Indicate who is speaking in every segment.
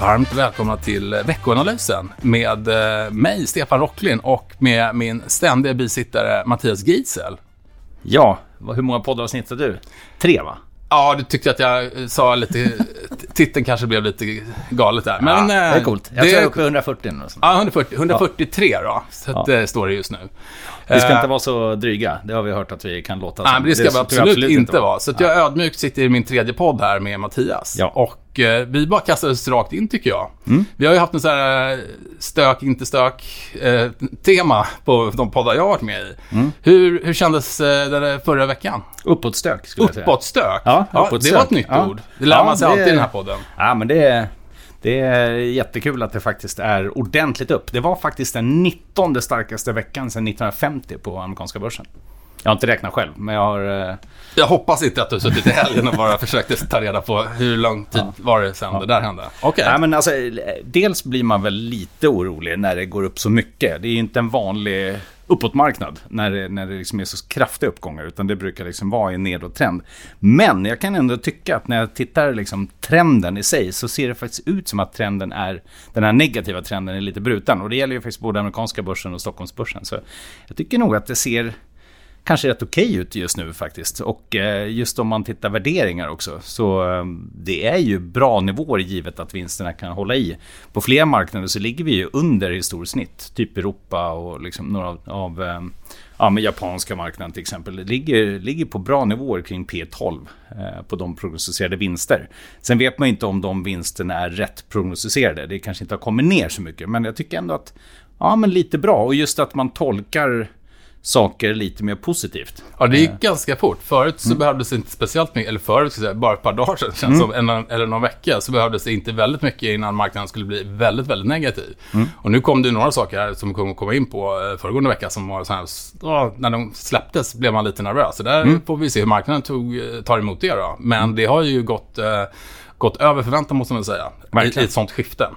Speaker 1: Varmt välkomna till veckoanalysen med eh, mig, Stefan Rocklin, och med min ständiga bisittare Mattias Giesel.
Speaker 2: Ja, hur många poddavsnitt har du? Tre, va?
Speaker 1: Ja, du tyckte att jag sa lite... titeln kanske blev lite galet där.
Speaker 2: Men, ja, det är eh, coolt. Jag det, tror jag är uppe i 140 nu.
Speaker 1: Ja, 140, 143 då. Så ja. det står det just nu.
Speaker 2: Vi ska inte vara så dryga. Det har vi hört att vi kan låta
Speaker 1: som. Nej, men det ska det vi absolut, absolut, inte vara. Så jag ödmjukt sitter i min tredje podd här med Mattias. Ja. Och och eh, vi bara kastades rakt in tycker jag. Mm. Vi har ju haft en sån här eh, stök, inte stök, eh, tema på de poddar jag har varit med i. Mm. Hur, hur kändes eh, den förra veckan?
Speaker 2: Uppåtstök skulle jag säga.
Speaker 1: Uppåtstök? Ja, ja uppåtstök. det var ett nytt ja. ord. Det lär ja, man sig alltid i den här podden.
Speaker 2: Ja, men det är... Det är jättekul att det faktiskt är ordentligt upp. Det var faktiskt den 19 starkaste veckan sedan 1950 på amerikanska börsen. Jag har inte räknat själv, men jag har... Eh...
Speaker 1: Jag hoppas inte att du suttit i helgen och bara försökt ta reda på hur lång tid ja. var det sedan ja. det där hände.
Speaker 2: Okay. Ja, men alltså, dels blir man väl lite orolig när det går upp så mycket. Det är ju inte en vanlig uppåtmarknad när det, när det liksom är så kraftiga uppgångar, utan det brukar liksom vara en nedåttrend. Men jag kan ändå tycka att när jag tittar liksom trenden i sig så ser det faktiskt ut som att trenden är, den här negativa trenden är lite bruten. Och det gäller ju faktiskt både amerikanska börsen och Stockholmsbörsen. Så jag tycker nog att det ser kanske rätt okej okay ut just nu faktiskt. Och eh, just om man tittar värderingar också. Så eh, det är ju bra nivåer givet att vinsterna kan hålla i. På flera marknader så ligger vi ju under historiskt snitt. Typ Europa och liksom några av, av eh, ja, men japanska marknaden till exempel. Ligger, ligger på bra nivåer kring P12 på de prognostiserade vinster. Sen vet man inte om de vinsterna är rätt prognostiserade. Det kanske inte har kommit ner så mycket. Men jag tycker ändå att ja, men lite bra. Och just att man tolkar saker lite mer positivt.
Speaker 1: Ja, det gick eh. ganska fort. Förut så mm. behövdes inte speciellt mycket, eller förut, säga, bara ett par dagar sedan, känns mm. som, eller, eller någon vecka, så behövdes det inte väldigt mycket innan marknaden skulle bli väldigt, väldigt negativ. Mm. Och nu kom det några saker här som vi kommer komma in på eh, föregående vecka som var så här, då, när de släpptes blev man lite nervös. Så där mm. får vi se hur marknaden tog, eh, tar emot det då. Men det har ju gått, gått över förväntan måste man säga, i, i ett sånt skifte.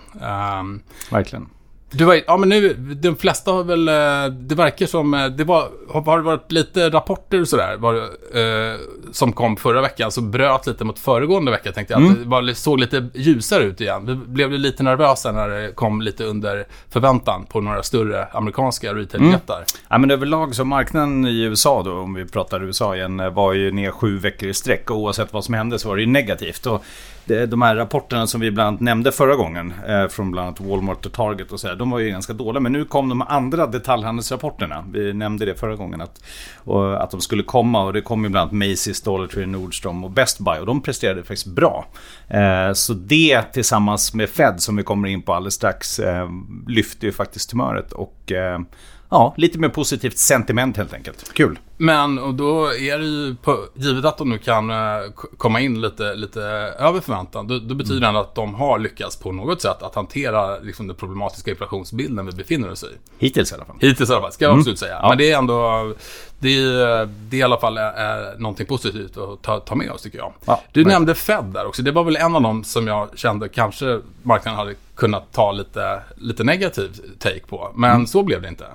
Speaker 1: Um,
Speaker 2: Verkligen.
Speaker 1: Du var, ja men nu, de flesta har väl, eh, det verkar som, eh, det var, har det varit lite rapporter och sådär, var, eh, som kom förra veckan, så bröt lite mot föregående vecka tänkte jag. Mm. Att det var, såg lite ljusare ut igen. Vi blev lite nervösa när det kom lite under förväntan på några större amerikanska retailjättar. Mm.
Speaker 2: Ja men överlag så marknaden i USA då, om vi pratar USA igen, var ju ner sju veckor i sträck och oavsett vad som hände så var det ju negativt. Och de här rapporterna som vi bland annat nämnde förra gången, eh, från bland annat Walmart och Target och så här, de var ju ganska dåliga. Men nu kom de andra detaljhandelsrapporterna. Vi nämnde det förra gången att, att de skulle komma och det kom ju bland annat Macy's, Dollar Tree, Nordstrom och Best Buy och de presterade faktiskt bra. Eh, så det tillsammans med Fed som vi kommer in på alldeles strax eh, lyfte ju faktiskt humöret och ja, lite mer positivt sentiment helt enkelt. Kul.
Speaker 1: Men och då är det ju, på, givet att de nu kan uh, komma in lite, lite över förväntan, då, då betyder mm. det att de har lyckats på något sätt att hantera liksom, den problematiska inflationsbilden vi befinner oss i.
Speaker 2: Hittills i alla fall.
Speaker 1: Hittills i alla fall, ska jag mm. absolut säga. Ja. Men det är ändå, det, det är i alla fall är, är någonting positivt att ta, ta med oss tycker jag. Ja, du men... nämnde Fed där också. Det var väl en av dem som jag kände kanske marknaden hade kunnat ta lite, lite negativ take på. Men mm. så blev det inte.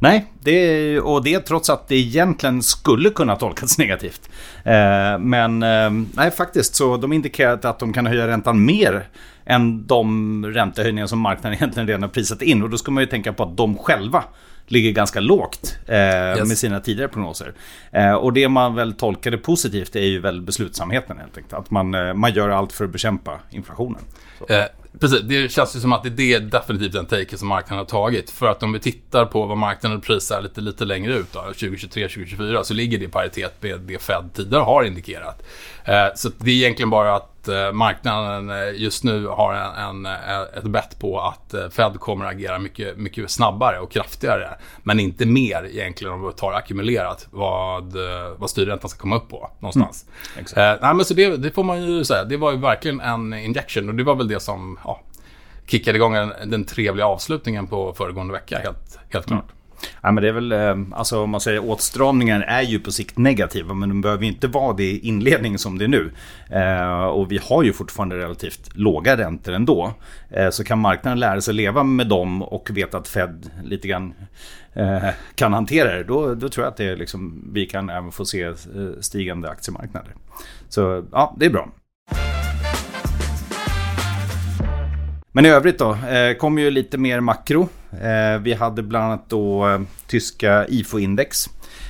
Speaker 2: Nej, det, och det trots att det egentligen skulle kunna tolkas negativt. Eh, men eh, nej, faktiskt så de indikerar att de kan höja räntan mer än de räntehöjningar som marknaden egentligen redan har prisat in. Och då ska man ju tänka på att de själva ligger ganska lågt eh, yes. med sina tidigare prognoser. Eh, och det man väl tolkade positivt är ju väl beslutsamheten helt enkelt. Att man, eh, man gör allt för att bekämpa inflationen.
Speaker 1: Eh, precis, det känns ju som att det är definitivt den take som marknaden har tagit. För att om vi tittar på vad marknaden prisar lite, lite längre ut, då, 2023, 2024, så ligger det i paritet med det Fed tidigare har indikerat. Eh, så det är egentligen bara att Eh, marknaden eh, just nu har en, en, eh, ett bett på att Fed kommer att agera mycket, mycket snabbare och kraftigare. Men inte mer egentligen om vi tar ackumulerat vad, vad styrräntan ska komma upp på någonstans. Mm, eh, nej, men så det, det, får man ju säga. Det var ju verkligen en injection och det var väl det som ja, kickade igång den, den trevliga avslutningen på föregående vecka helt, helt klart. Mm.
Speaker 2: Ja, men det är väl, eh, alltså om man säger åtstramningen är ju på sikt negativa men de behöver inte vara det i inledningen som det är nu. Eh, och vi har ju fortfarande relativt låga räntor ändå. Eh, så kan marknaden lära sig leva med dem och veta att Fed lite grann eh, kan hantera det. Då, då tror jag att det är liksom, vi kan även få se eh, stigande aktiemarknader. Så ja, det är bra. Men i övrigt då, eh, kommer ju lite mer makro. Eh, vi hade bland annat då eh, tyska IFO-index.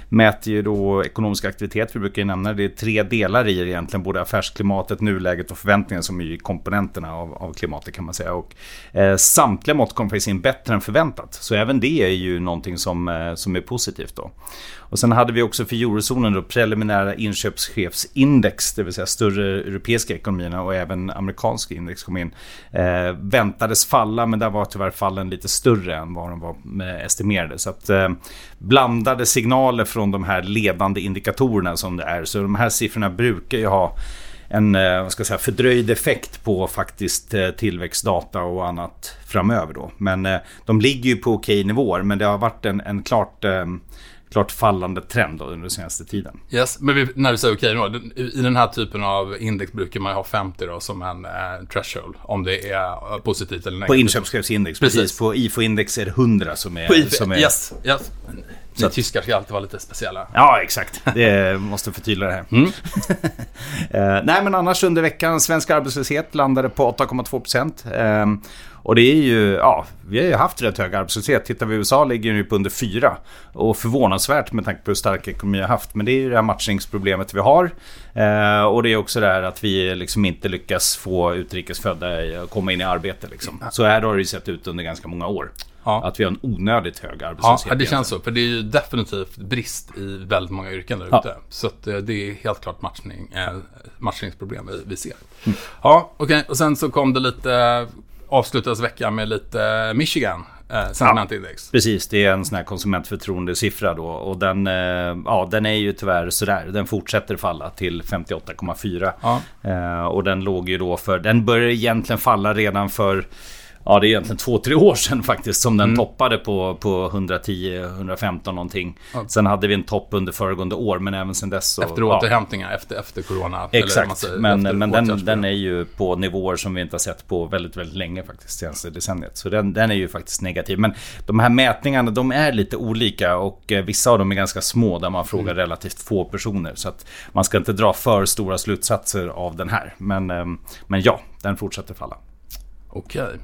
Speaker 2: Mäter ju då ekonomisk aktivitet, vi brukar ju nämna det. Det är tre delar i det egentligen, både affärsklimatet, nuläget och förväntningar som är komponenterna av, av klimatet kan man säga. Och, eh, samtliga mått kom faktiskt in bättre än förväntat. Så även det är ju någonting som, eh, som är positivt då. Och sen hade vi också för eurozonen då preliminära inköpschefsindex, det vill säga större europeiska ekonomierna och även amerikanska index kom in. Eh, väntades falla, men där var tyvärr fallen lite större än vad de var eh, estimerade. Så att eh, blandade signaler från de här ledande indikatorerna som det är. Så de här siffrorna brukar ju ha en eh, vad ska jag säga, fördröjd effekt på faktiskt eh, tillväxtdata och annat framöver. Då. Men eh, de ligger ju på okej nivåer, men det har varit en, en klart klart fallande trend under den senaste tiden.
Speaker 1: Yes, men vi, när du säger okej okay, i den här typen av index brukar man ha 50 då som en eh, threshold. Om det är positivt eller negativt.
Speaker 2: På inköpschefsindex, precis. precis. På IFO-index är det 100 som är...
Speaker 1: På IFO,
Speaker 2: som är...
Speaker 1: Yes, yes. Ni att... tyskar ska alltid vara lite speciella.
Speaker 2: Ja, exakt. Det måste förtydliga det här. Mm. uh, nej, men annars under veckan, svensk arbetslöshet landade på 8,2 procent. Uh, och det är ju, ja, vi har ju haft rätt hög arbetslöshet. Tittar vi i USA ligger den ju på under 4. Och förvånansvärt med tanke på hur stark ekonomi vi har haft. Men det är ju det här matchningsproblemet vi har. Eh, och det är också det här att vi liksom inte lyckas få utrikesfödda att komma in i arbete. Liksom. Så här har det ju sett ut under ganska många år. Ja. Att vi har en onödigt hög arbetslöshet.
Speaker 1: Ja, det känns så. För det är ju definitivt brist i väldigt många yrken där ute. Ja. Så att eh, det är helt klart matchning, eh, matchningsproblem vi, vi ser. Mm. Ja, okej. Okay. Och sen så kom det lite avslutades veckan med lite Michigan. Eh, sentimentindex.
Speaker 2: Ja, precis, det är en sån här konsumentförtroendesiffra då. Och den, eh, ja, den är ju tyvärr sådär. Den fortsätter falla till 58,4. Ja. Eh, och den låg ju då för... Den började egentligen falla redan för ja, det är egentligen två, tre år sedan faktiskt som den mm. toppade på, på 110-115 någonting. Ja. Sen hade vi en topp under föregående år, men även sen dess så...
Speaker 1: Efter återhämtningar, ja. efter, efter corona.
Speaker 2: Exakt, säger, men, men den, den är ju på nivåer som vi inte har sett på väldigt, väldigt länge faktiskt, senaste decenniet. Så den, den är ju faktiskt negativ. Men de här mätningarna, de är lite olika och eh, vissa av dem är ganska små där man frågar mm. relativt få personer. Så att man ska inte dra för stora slutsatser av den här. Men, eh, men ja, den fortsätter falla.
Speaker 1: Okej.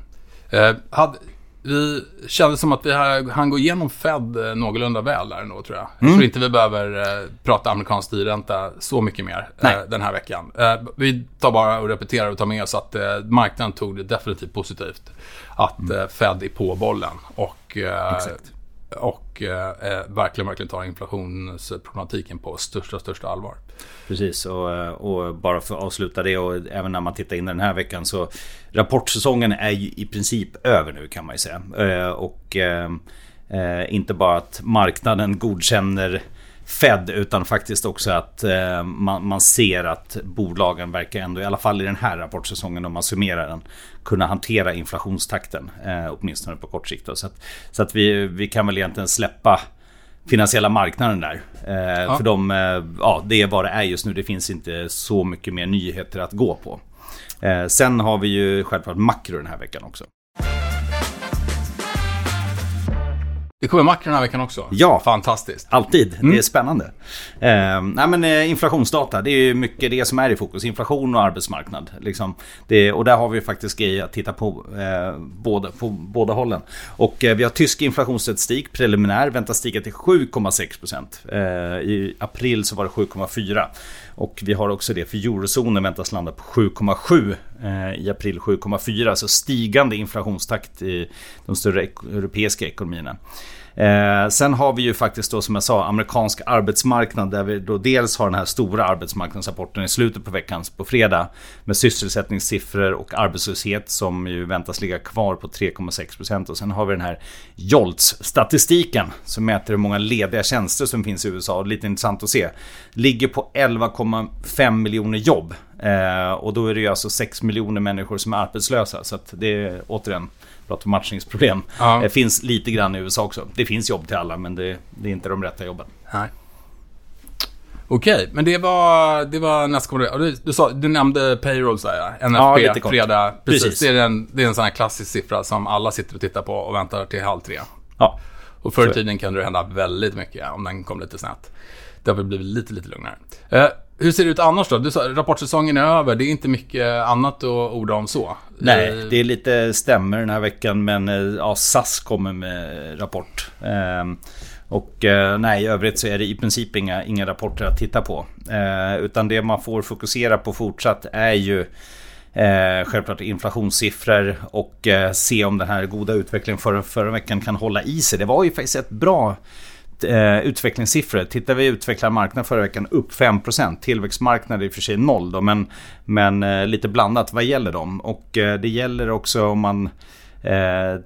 Speaker 1: Eh, hade, vi kände som att vi hann gå igenom Fed eh, någorlunda väl där ändå tror jag. Mm. Jag tror inte vi behöver eh, prata amerikansk styrränta så mycket mer eh, den här veckan. Eh, vi tar bara och repeterar och tar med oss att eh, marknaden tog det definitivt positivt. Att mm. Fed är på bollen. Och, och eh, eh, verkligen, verkligen tar inflationsproblematiken på största, största allvar.
Speaker 2: Precis, och, eh, och, bara för att avsluta det och även när man tittar in den här veckan så Rapportsäsongen är ju i princip över nu kan man ju säga. Eh, och eh, inte bara att marknaden godkänner Fed utan faktiskt också att eh, man, man, ser att bolagen verkar ändå, i alla fall i den här rapportsäsongen om man summerar den, kunna hantera inflationstakten. Eh, åtminstone på kort sikt. Så, att, så att vi, vi kan väl egentligen släppa finansiella marknaden där. Eh, ja. För de, eh, ja, det är vad det är just nu. Det finns inte så mycket mer nyheter att gå på. Eh, sen har vi ju självklart makro den här veckan också.
Speaker 1: Det kommer makro den här veckan också.
Speaker 2: Ja.
Speaker 1: Fantastiskt.
Speaker 2: Alltid. Mm. Det är spännande. Eh, nej men eh, inflationsdata, det är mycket det som är i fokus. Inflation och arbetsmarknad. Liksom. Det, och där har vi faktiskt grejer att titta på, eh, både, på båda hållen. Och eh, vi har tysk inflationsstatistik, preliminär, väntas stiga till 7,6%. Eh, I april så var det 7,4%. Och vi har också det för eurozonen väntas landa på 7,7 eh, Eh, i april 7,4. Så stigande inflationstakt i de större europeiska ekonomierna. Eh, sen har vi ju faktiskt då som jag sa amerikansk arbetsmarknad där vi då dels har den här stora arbetsmarknadsrapporten i slutet på veckan på fredag med sysselsättningssiffror och arbetslöshet som ju väntas ligga kvar på 3,6% och sen har vi den här JOLTS-statistiken som mäter hur många lediga tjänster som finns i USA. Lite intressant att se. Ligger på 11,5 miljoner jobb eh, och då är det ju alltså 6 miljoner människor som är arbetslösa så att det är återigen pratar matchningsproblem. Ja. Det finns lite grann i USA också. Det finns jobb till alla men det, det är inte de rätta jobben.
Speaker 1: Nej. Okej, men det var, det var nästkommande. Du, du, sa, du nämnde payroll sa jag. NFP, ja, fredag. Precis. Precis. Det, är en, det är en sån här klassisk siffra som alla sitter och tittar på och väntar till halv tre. Ja. Och förr i tiden kunde det hända väldigt mycket om den kom lite snett. Det har väl blivit lite, lite lugnare. Eh, hur ser det ut annars då? Du sa rapportsäsongen är över. Det är inte mycket annat att orda om så.
Speaker 2: Nej,
Speaker 1: Eh,
Speaker 2: det är lite stämmer den här veckan men eh, ja, SAS kommer med rapport. Ehm, och eh, nej, i övrigt så är det i princip inga, inga rapporter att titta på. Eh, utan det man får fokusera på fortsatt är ju eh, självklart inflationssiffror och eh, se om den här goda utvecklingen förra, förra veckan kan hålla i sig. Det var ju faktiskt ett bra eh, utvecklingssiffror. Tittar vi utvecklad marknad förra veckan upp 5%. Tillväxtmarknad är i och för sig noll då, men, men eh, lite blandat vad gäller dem. Och eh, det gäller också om man eh,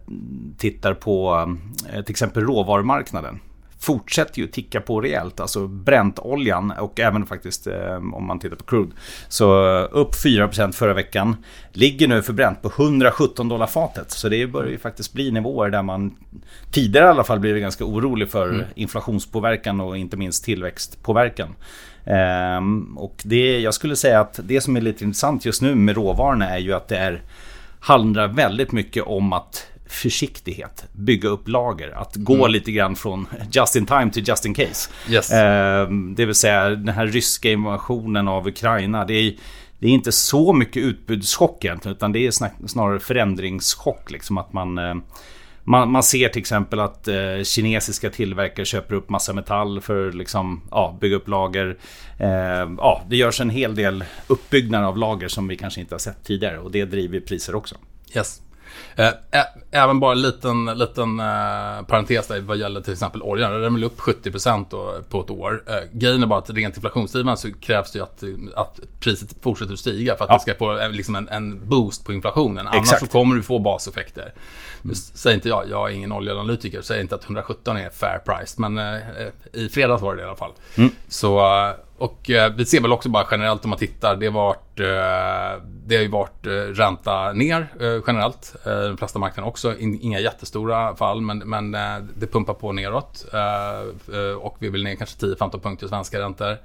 Speaker 2: tittar på eh, till exempel råvarumarknaden. Fortsätter ju ticka på rejält, alltså bräntoljan och även faktiskt eh, om man tittar på crude. Så eh, upp 4% förra veckan. Ligger nu för bränt på 117 dollar fatet. Så det börjar ju faktiskt bli nivåer där man tidigare i alla fall blivit ganska orolig för
Speaker 1: Mm.
Speaker 2: inflationspåverkan och inte minst tillväxtpåverkan. Ehm, och det, jag skulle säga att det som är lite intressant just nu med råvarorna är ju att det är, handlar väldigt mycket om att försiktighet, bygga upp lager, att gå
Speaker 1: Mm.
Speaker 2: lite grann från just in time till just in case.
Speaker 1: Yes.
Speaker 2: Ehm, det vill säga den här ryska invasionen av Ukraina. Det är, det är inte så mycket utbudschock egentligen utan det är snarare förändringschock. Liksom att man, eh, man, man ser till exempel att eh, kinesiska tillverkare köper upp massa metall för att liksom, ja, bygga upp lager. Eh, ja, det görs en hel del uppbyggnad av lager som vi kanske inte har sett tidigare och det driver priser också.
Speaker 1: Yes. Eh, även bara en liten, liten eh, parentes där vad gäller till exempel oljan. Den är väl upp 70% då på ett år. Eh, grejen är bara att rent inflationsdrivande så krävs det ju att, att priset fortsätter att stiga för att
Speaker 2: Ja.
Speaker 1: det ska få eh, liksom en, en boost på inflationen. Annars
Speaker 2: Exakt.
Speaker 1: så kommer du få baseffekter. Nu Säger inte jag, jag är ingen oljeanalytiker, säger inte att 117 är fair price. Men eh, i fredags var det det i alla fall. Så, eh, och eh, vi ser väl också bara generellt om man tittar, det har varit, eh, det har ju varit eh, ränta ner eh, generellt. Eh, de flesta marknader också, In, inga jättestora fall, men, men eh, det pumpar på neråt. Eh, eh och vi vill ner kanske 10-15 punkter i svenska räntor.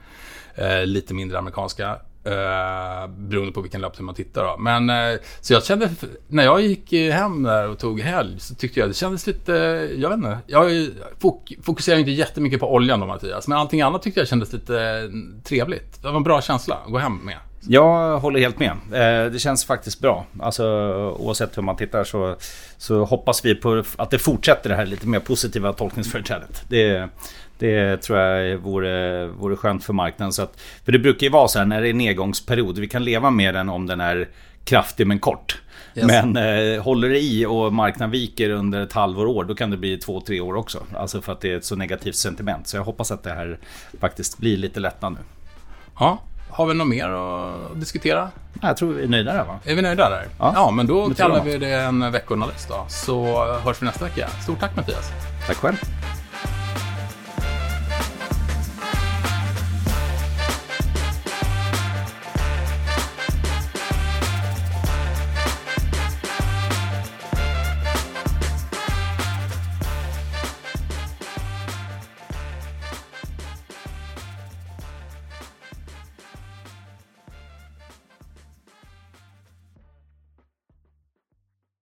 Speaker 1: Eh, lite mindre amerikanska. Eh, beroende på vilken laptop man tittar då. Men eh, så jag kände, när jag gick hem där och tog helg så tyckte jag det kändes lite, jag vet inte. Jag ju- fok, fokuserar inte jättemycket på oljan då Mattias. Men allting annat tyckte jag kändes lite mm, trevligt. Det var en bra känsla att gå hem med.
Speaker 2: Jag håller helt med. Eh, det känns faktiskt bra. Alltså, oavsett hur man tittar så, så hoppas vi på att det fortsätter det här lite mer positiva tolkningsföreträdet. Det, det tror jag vore, vore skönt för marknaden. Så att, för det brukar ju vara så här när det är nedgångsperiod. Vi kan leva med den om den är kraftig men kort.
Speaker 1: Yes.
Speaker 2: Men eh, håller det i och marknaden viker under ett halvår år då kan det bli två, tre år också. Alltså för att det är ett så negativt sentiment. Så jag hoppas att det här faktiskt blir lite lättnad nu.
Speaker 1: Ja, har vi något mer att diskutera?
Speaker 2: Ja, Jag tror vi är nöjda där va?
Speaker 1: Är vi nöjda där?
Speaker 2: Ja.
Speaker 1: men då kallar vi det en veckoanalys då. Så hörs vi nästa vecka. Stort tack Mattias.
Speaker 2: Tack själv.